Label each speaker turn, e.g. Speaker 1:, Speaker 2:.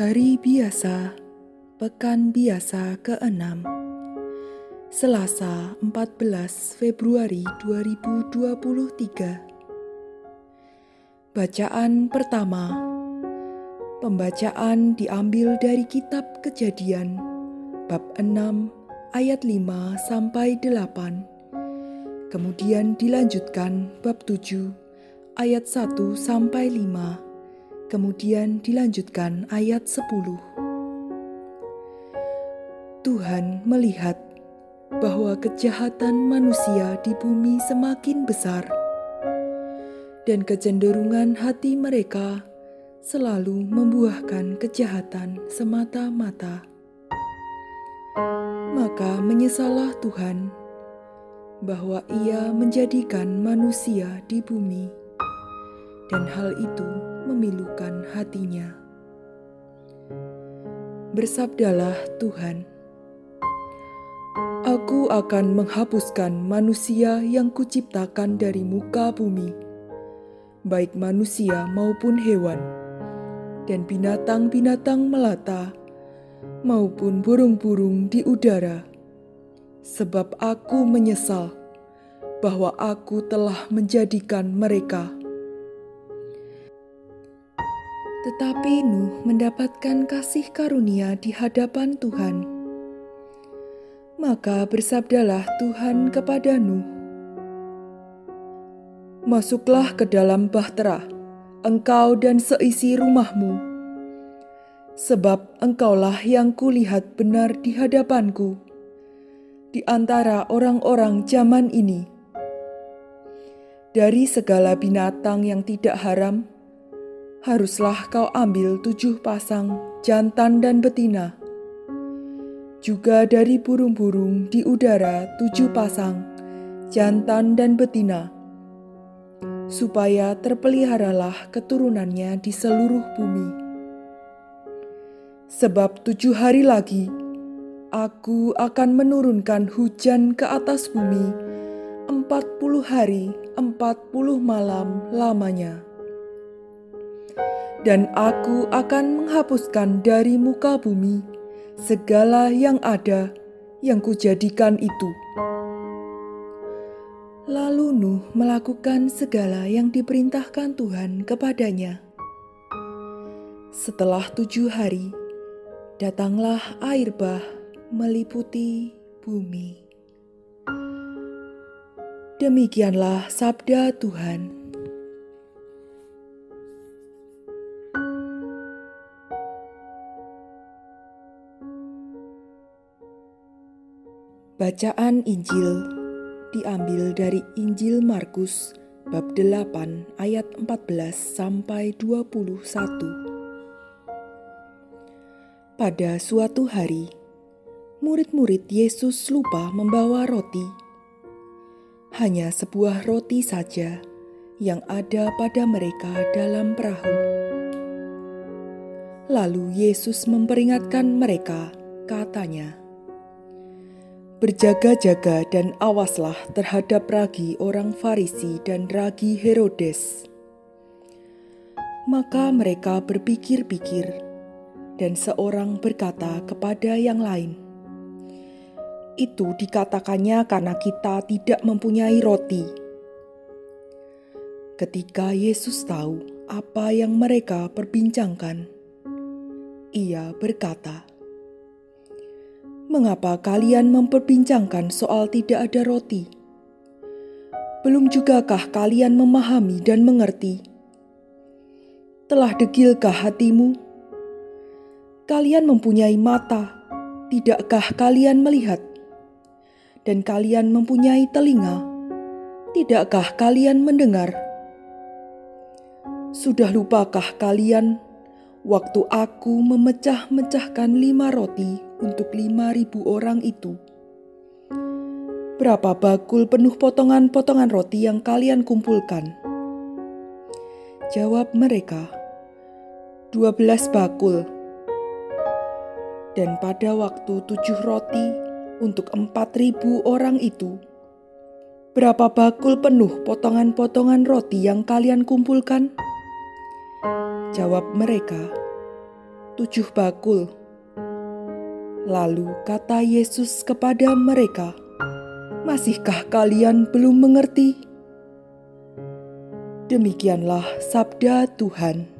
Speaker 1: Hari biasa, pekan biasa ke-6. Selasa, 14 Februari 2023. Bacaan pertama. Pembacaan diambil dari kitab Kejadian bab 6 ayat 5 sampai 8. Kemudian dilanjutkan bab 7 ayat 1 sampai 5 Kemudian dilanjutkan ayat 10. Tuhan melihat bahwa kejahatan manusia di bumi semakin besar dan kecenderungan hati mereka selalu membuahkan kejahatan semata-mata. Maka menyesalah Tuhan bahwa Ia menjadikan manusia di bumi, dan hal itu memilukan hatinya. Bersabdalah Tuhan, Aku akan menghapuskan manusia yang kuciptakan dari muka bumi, baik manusia maupun hewan, dan binatang-binatang melata, maupun burung-burung di udara, sebab aku menyesal bahwa aku telah menjadikan mereka tetapi Nuh mendapatkan kasih karunia di hadapan Tuhan. Maka bersabdalah Tuhan kepada Nuh, "Masuklah ke dalam bahtera, engkau dan seisi rumahmu, sebab engkaulah yang kulihat benar di hadapanku di antara orang-orang zaman ini." Dari segala binatang yang tidak haram, haruslah kau ambil tujuh pasang jantan dan betina. Juga dari burung-burung di udara tujuh pasang jantan dan betina, supaya terpeliharalah keturunannya di seluruh bumi. Sebab tujuh hari lagi, aku akan menurunkan hujan ke atas bumi empat puluh hari, empat puluh malam lamanya dan aku akan menghapuskan dari muka bumi segala yang ada yang kujadikan itu. Lalu Nuh melakukan segala yang diperintahkan Tuhan kepadanya. Setelah tujuh hari, datanglah air bah meliputi bumi. Demikianlah sabda Tuhan. Bacaan Injil diambil dari Injil Markus bab 8 ayat 14 sampai 21. Pada suatu hari, murid-murid Yesus lupa membawa roti. Hanya sebuah roti saja yang ada pada mereka dalam perahu. Lalu Yesus memperingatkan mereka, katanya, Berjaga-jaga dan awaslah terhadap ragi orang Farisi dan ragi Herodes. Maka mereka berpikir-pikir, dan seorang berkata kepada yang lain, "Itu dikatakannya karena kita tidak mempunyai roti." Ketika Yesus tahu apa yang mereka perbincangkan, Ia berkata, Mengapa kalian memperbincangkan soal tidak ada roti? Belum jugakah kalian memahami dan mengerti? Telah degilkah hatimu? Kalian mempunyai mata, tidakkah kalian melihat? Dan kalian mempunyai telinga, tidakkah kalian mendengar? Sudah lupakah kalian waktu aku memecah-mecahkan lima roti untuk lima ribu orang itu. Berapa bakul penuh potongan-potongan roti yang kalian kumpulkan? Jawab mereka, dua belas bakul. Dan pada waktu tujuh roti untuk empat ribu orang itu, berapa bakul penuh potongan-potongan roti yang kalian kumpulkan? Jawab mereka, tujuh bakul. Lalu kata Yesus kepada mereka, "Masihkah kalian belum mengerti?" Demikianlah sabda Tuhan.